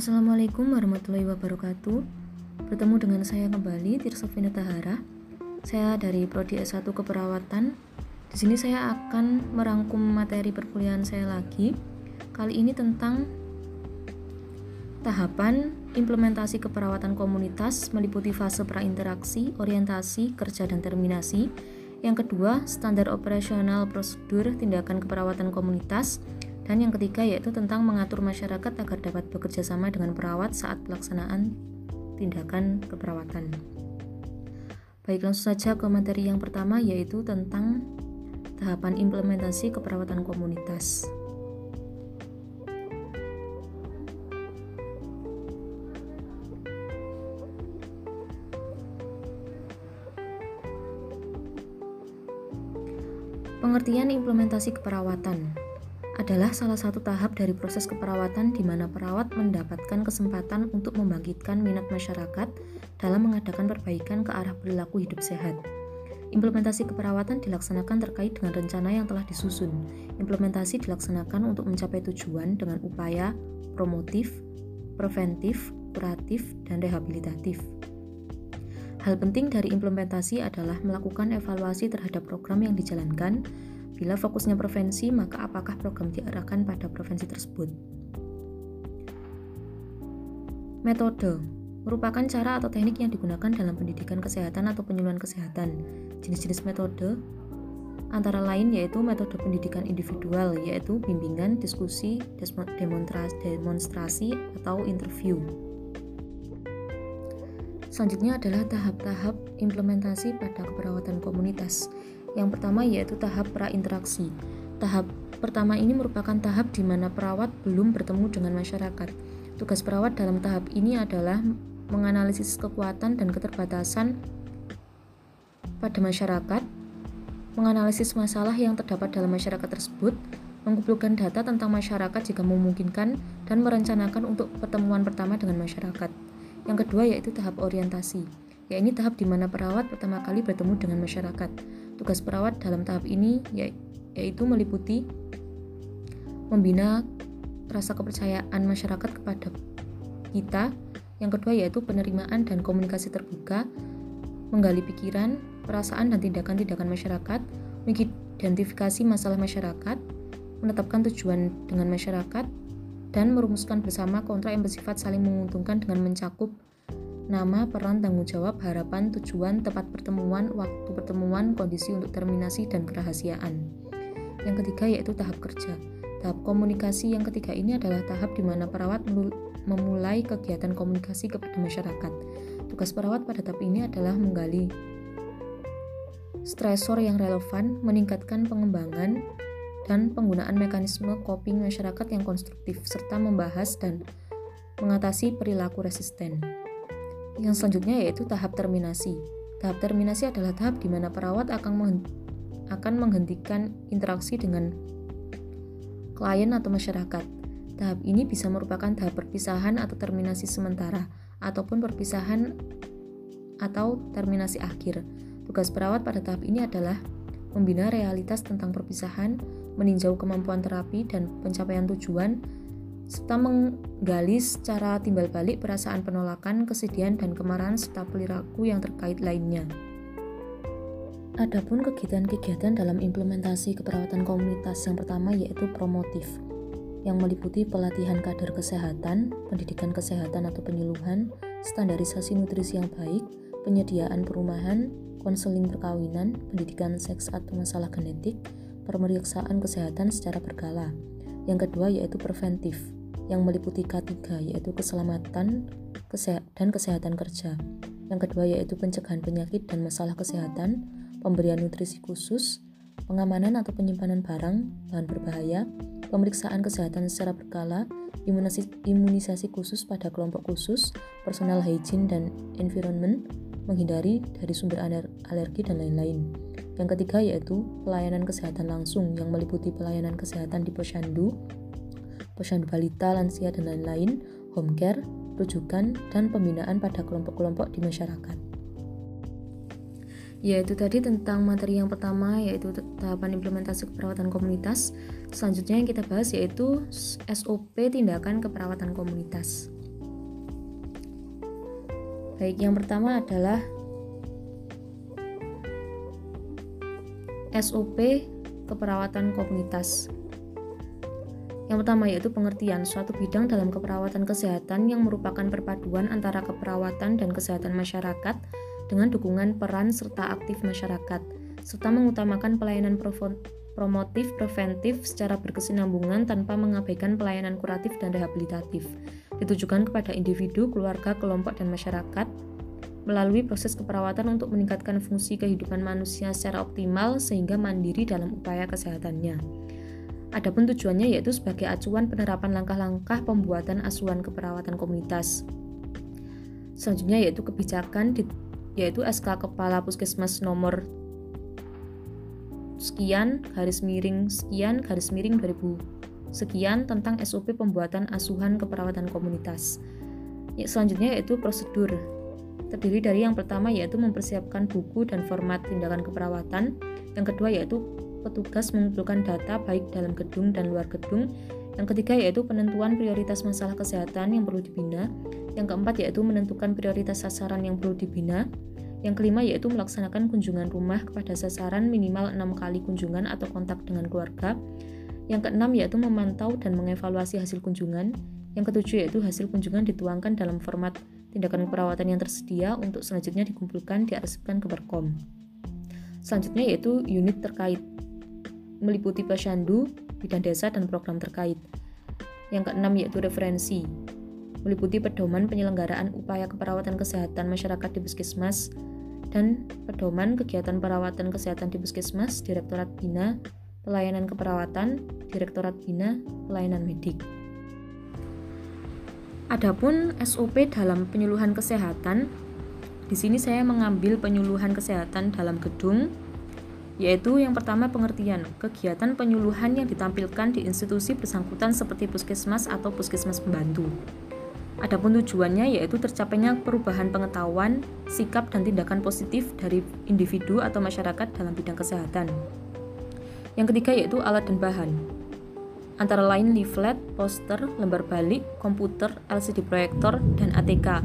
Assalamualaikum warahmatullahi wabarakatuh. Bertemu dengan saya kembali Tirsofina Tahara. Saya dari prodi S1 Keperawatan. Di sini saya akan merangkum materi perkuliahan saya lagi. Kali ini tentang tahapan implementasi keperawatan komunitas meliputi fase prainteraksi, orientasi, kerja dan terminasi. Yang kedua, standar operasional prosedur tindakan keperawatan komunitas dan yang ketiga yaitu tentang mengatur masyarakat agar dapat bekerja sama dengan perawat saat pelaksanaan tindakan keperawatan. Baik, langsung saja ke materi yang pertama yaitu tentang tahapan implementasi keperawatan komunitas. Pengertian implementasi keperawatan adalah salah satu tahap dari proses keperawatan di mana perawat mendapatkan kesempatan untuk membangkitkan minat masyarakat dalam mengadakan perbaikan ke arah perilaku hidup sehat. Implementasi keperawatan dilaksanakan terkait dengan rencana yang telah disusun. Implementasi dilaksanakan untuk mencapai tujuan dengan upaya promotif, preventif, kuratif, dan rehabilitatif. Hal penting dari implementasi adalah melakukan evaluasi terhadap program yang dijalankan, Bila fokusnya prevensi, maka apakah program diarahkan pada prevensi tersebut? Metode merupakan cara atau teknik yang digunakan dalam pendidikan kesehatan atau penyuluhan kesehatan. Jenis-jenis metode antara lain yaitu metode pendidikan individual yaitu bimbingan, diskusi, demonstrasi atau interview. Selanjutnya adalah tahap-tahap implementasi pada keperawatan komunitas. Yang pertama yaitu tahap prainteraksi. Tahap pertama ini merupakan tahap di mana perawat belum bertemu dengan masyarakat. Tugas perawat dalam tahap ini adalah menganalisis kekuatan dan keterbatasan pada masyarakat, menganalisis masalah yang terdapat dalam masyarakat tersebut, mengumpulkan data tentang masyarakat jika memungkinkan, dan merencanakan untuk pertemuan pertama dengan masyarakat. Yang kedua yaitu tahap orientasi, yaitu tahap di mana perawat pertama kali bertemu dengan masyarakat. Tugas perawat dalam tahap ini ya, yaitu meliputi membina rasa kepercayaan masyarakat kepada kita. Yang kedua yaitu penerimaan dan komunikasi terbuka, menggali pikiran, perasaan dan tindakan-tindakan masyarakat, mengidentifikasi masalah masyarakat, menetapkan tujuan dengan masyarakat, dan merumuskan bersama kontrak yang bersifat saling menguntungkan dengan mencakup nama, peran, tanggung jawab, harapan, tujuan, tempat pertemuan, waktu pertemuan, kondisi untuk terminasi, dan kerahasiaan. Yang ketiga yaitu tahap kerja. Tahap komunikasi yang ketiga ini adalah tahap di mana perawat memulai kegiatan komunikasi kepada masyarakat. Tugas perawat pada tahap ini adalah menggali stresor yang relevan, meningkatkan pengembangan dan penggunaan mekanisme coping masyarakat yang konstruktif, serta membahas dan mengatasi perilaku resisten. Yang selanjutnya yaitu tahap terminasi. Tahap terminasi adalah tahap di mana perawat akan, akan menghentikan interaksi dengan klien atau masyarakat. Tahap ini bisa merupakan tahap perpisahan atau terminasi sementara, ataupun perpisahan atau terminasi akhir. Tugas perawat pada tahap ini adalah membina realitas tentang perpisahan, meninjau kemampuan terapi dan pencapaian tujuan, serta menggali secara timbal balik perasaan penolakan, kesedihan, dan kemarahan serta perilaku yang terkait lainnya. Adapun kegiatan-kegiatan dalam implementasi keperawatan komunitas yang pertama yaitu promotif, yang meliputi pelatihan kader kesehatan, pendidikan kesehatan atau penyuluhan, standarisasi nutrisi yang baik, penyediaan perumahan, konseling perkawinan, pendidikan seks atau masalah genetik, pemeriksaan kesehatan secara berkala. Yang kedua yaitu preventif, yang meliputi K3 yaitu keselamatan dan kesehatan kerja. Yang kedua yaitu pencegahan penyakit dan masalah kesehatan, pemberian nutrisi khusus, pengamanan atau penyimpanan barang, bahan berbahaya, pemeriksaan kesehatan secara berkala, imunisasi, imunisasi khusus pada kelompok khusus, personal hygiene dan environment, menghindari dari sumber alergi dan lain-lain. Yang ketiga yaitu pelayanan kesehatan langsung yang meliputi pelayanan kesehatan di posyandu, posyandu balita, lansia, dan lain-lain, home care, rujukan, dan pembinaan pada kelompok-kelompok di masyarakat. Yaitu tadi tentang materi yang pertama yaitu tahapan implementasi keperawatan komunitas. Selanjutnya yang kita bahas yaitu SOP tindakan keperawatan komunitas. Baik, yang pertama adalah SOP keperawatan komunitas. Yang pertama yaitu pengertian suatu bidang dalam keperawatan kesehatan yang merupakan perpaduan antara keperawatan dan kesehatan masyarakat dengan dukungan peran serta aktif masyarakat, serta mengutamakan pelayanan promotif preventif secara berkesinambungan tanpa mengabaikan pelayanan kuratif dan rehabilitatif ditujukan kepada individu, keluarga, kelompok, dan masyarakat melalui proses keperawatan untuk meningkatkan fungsi kehidupan manusia secara optimal sehingga mandiri dalam upaya kesehatannya. Adapun tujuannya yaitu sebagai acuan penerapan langkah-langkah pembuatan asuhan keperawatan komunitas. Selanjutnya yaitu kebijakan di, yaitu SK Kepala Puskesmas nomor sekian garis miring sekian garis miring 2000 Sekian tentang SOP pembuatan asuhan keperawatan komunitas. Ya, selanjutnya yaitu prosedur. Terdiri dari yang pertama yaitu mempersiapkan buku dan format tindakan keperawatan. Yang kedua yaitu petugas mengumpulkan data baik dalam gedung dan luar gedung. Yang ketiga yaitu penentuan prioritas masalah kesehatan yang perlu dibina. Yang keempat yaitu menentukan prioritas sasaran yang perlu dibina. Yang kelima yaitu melaksanakan kunjungan rumah kepada sasaran minimal enam kali kunjungan atau kontak dengan keluarga. Yang keenam yaitu memantau dan mengevaluasi hasil kunjungan. Yang ketujuh yaitu hasil kunjungan dituangkan dalam format tindakan perawatan yang tersedia untuk selanjutnya dikumpulkan diarsipkan ke Perkom. Selanjutnya yaitu unit terkait meliputi posyandu, bidang desa dan program terkait. Yang keenam yaitu referensi meliputi pedoman penyelenggaraan upaya keperawatan kesehatan masyarakat di Puskesmas dan pedoman kegiatan perawatan kesehatan di Puskesmas, Direktorat Bina, Pelayanan Keperawatan, Direktorat Bina Pelayanan Medik. Adapun SOP dalam penyuluhan kesehatan, di sini saya mengambil penyuluhan kesehatan dalam gedung, yaitu yang pertama pengertian kegiatan penyuluhan yang ditampilkan di institusi bersangkutan seperti puskesmas atau puskesmas pembantu. Adapun tujuannya yaitu tercapainya perubahan pengetahuan, sikap dan tindakan positif dari individu atau masyarakat dalam bidang kesehatan. Yang ketiga yaitu alat dan bahan. Antara lain leaflet, poster, lembar balik, komputer, LCD proyektor, dan ATK.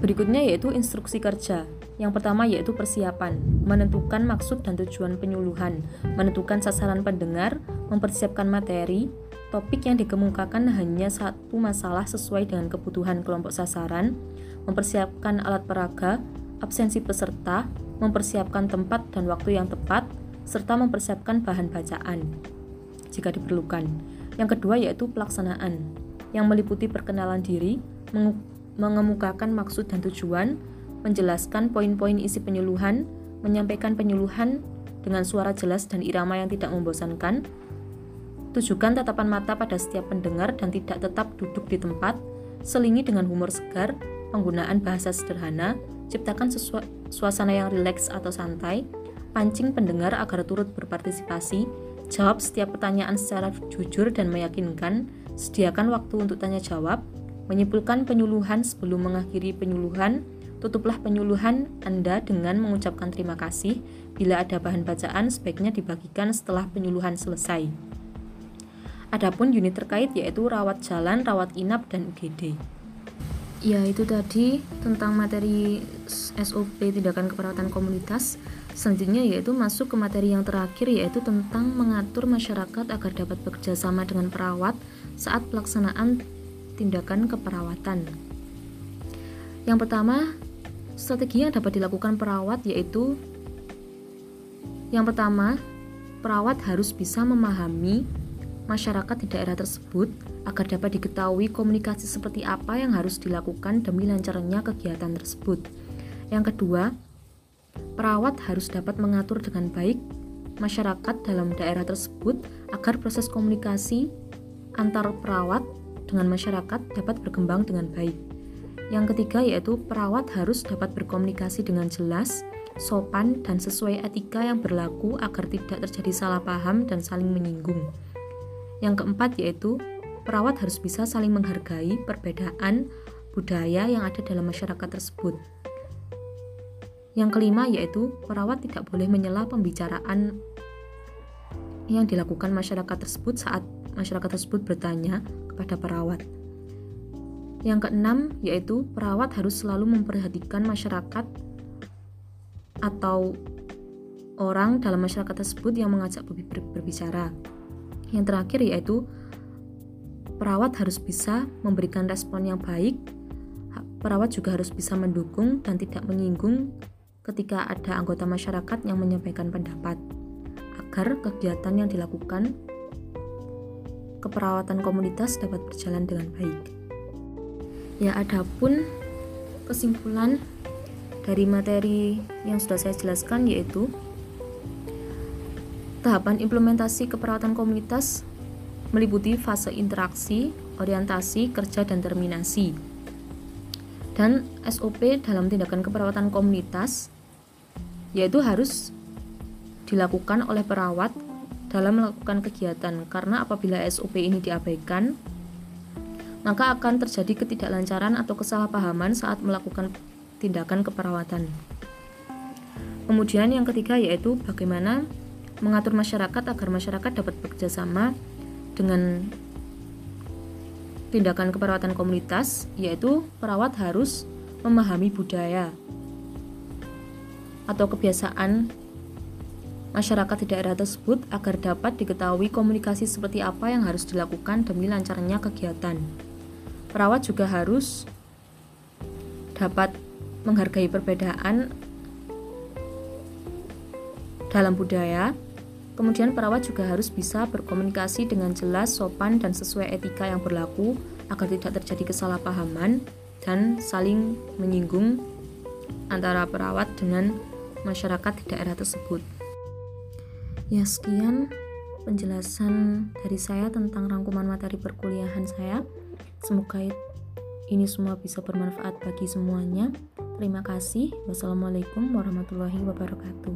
Berikutnya yaitu instruksi kerja. Yang pertama yaitu persiapan, menentukan maksud dan tujuan penyuluhan, menentukan sasaran pendengar, mempersiapkan materi, topik yang dikemukakan hanya satu masalah sesuai dengan kebutuhan kelompok sasaran, mempersiapkan alat peraga, absensi peserta, mempersiapkan tempat dan waktu yang tepat, serta mempersiapkan bahan bacaan jika diperlukan. Yang kedua yaitu pelaksanaan, yang meliputi perkenalan diri, mengemukakan maksud dan tujuan, menjelaskan poin-poin isi penyuluhan, menyampaikan penyuluhan dengan suara jelas dan irama yang tidak membosankan, tujukan tatapan mata pada setiap pendengar dan tidak tetap duduk di tempat, selingi dengan humor segar, penggunaan bahasa sederhana, ciptakan suasana yang rileks atau santai, pancing pendengar agar turut berpartisipasi, jawab setiap pertanyaan secara jujur dan meyakinkan, sediakan waktu untuk tanya jawab, menyimpulkan penyuluhan sebelum mengakhiri penyuluhan, tutuplah penyuluhan Anda dengan mengucapkan terima kasih. Bila ada bahan bacaan, sebaiknya dibagikan setelah penyuluhan selesai. Adapun unit terkait yaitu rawat jalan, rawat inap, dan UGD. Ya, itu tadi tentang materi SOP tindakan keperawatan komunitas. Selanjutnya yaitu masuk ke materi yang terakhir yaitu tentang mengatur masyarakat agar dapat bekerja sama dengan perawat saat pelaksanaan tindakan keperawatan. Yang pertama, strategi yang dapat dilakukan perawat yaitu yang pertama, perawat harus bisa memahami masyarakat di daerah tersebut agar dapat diketahui komunikasi seperti apa yang harus dilakukan demi lancarnya kegiatan tersebut. Yang kedua, Perawat harus dapat mengatur dengan baik masyarakat dalam daerah tersebut agar proses komunikasi antar perawat dengan masyarakat dapat berkembang dengan baik. Yang ketiga yaitu perawat harus dapat berkomunikasi dengan jelas, sopan, dan sesuai etika yang berlaku agar tidak terjadi salah paham dan saling menyinggung. Yang keempat yaitu perawat harus bisa saling menghargai perbedaan budaya yang ada dalam masyarakat tersebut. Yang kelima yaitu perawat tidak boleh menyela pembicaraan yang dilakukan masyarakat tersebut saat masyarakat tersebut bertanya kepada perawat. Yang keenam yaitu perawat harus selalu memperhatikan masyarakat atau orang dalam masyarakat tersebut yang mengajak berbicara. Yang terakhir yaitu perawat harus bisa memberikan respon yang baik. Perawat juga harus bisa mendukung dan tidak menyinggung ketika ada anggota masyarakat yang menyampaikan pendapat agar kegiatan yang dilakukan keperawatan komunitas dapat berjalan dengan baik. Ya, adapun kesimpulan dari materi yang sudah saya jelaskan yaitu tahapan implementasi keperawatan komunitas meliputi fase interaksi, orientasi, kerja, dan terminasi. Dan SOP dalam tindakan keperawatan komunitas yaitu harus dilakukan oleh perawat dalam melakukan kegiatan karena apabila SOP ini diabaikan maka akan terjadi ketidaklancaran atau kesalahpahaman saat melakukan tindakan keperawatan. Kemudian yang ketiga yaitu bagaimana mengatur masyarakat agar masyarakat dapat bekerja sama dengan tindakan keperawatan komunitas, yaitu perawat harus memahami budaya atau kebiasaan masyarakat di daerah tersebut agar dapat diketahui komunikasi seperti apa yang harus dilakukan demi lancarnya kegiatan. Perawat juga harus dapat menghargai perbedaan dalam budaya. Kemudian perawat juga harus bisa berkomunikasi dengan jelas, sopan, dan sesuai etika yang berlaku agar tidak terjadi kesalahpahaman dan saling menyinggung antara perawat dengan masyarakat di daerah tersebut. Ya sekian penjelasan dari saya tentang rangkuman materi perkuliahan saya. Semoga ini semua bisa bermanfaat bagi semuanya. Terima kasih. Wassalamualaikum warahmatullahi wabarakatuh.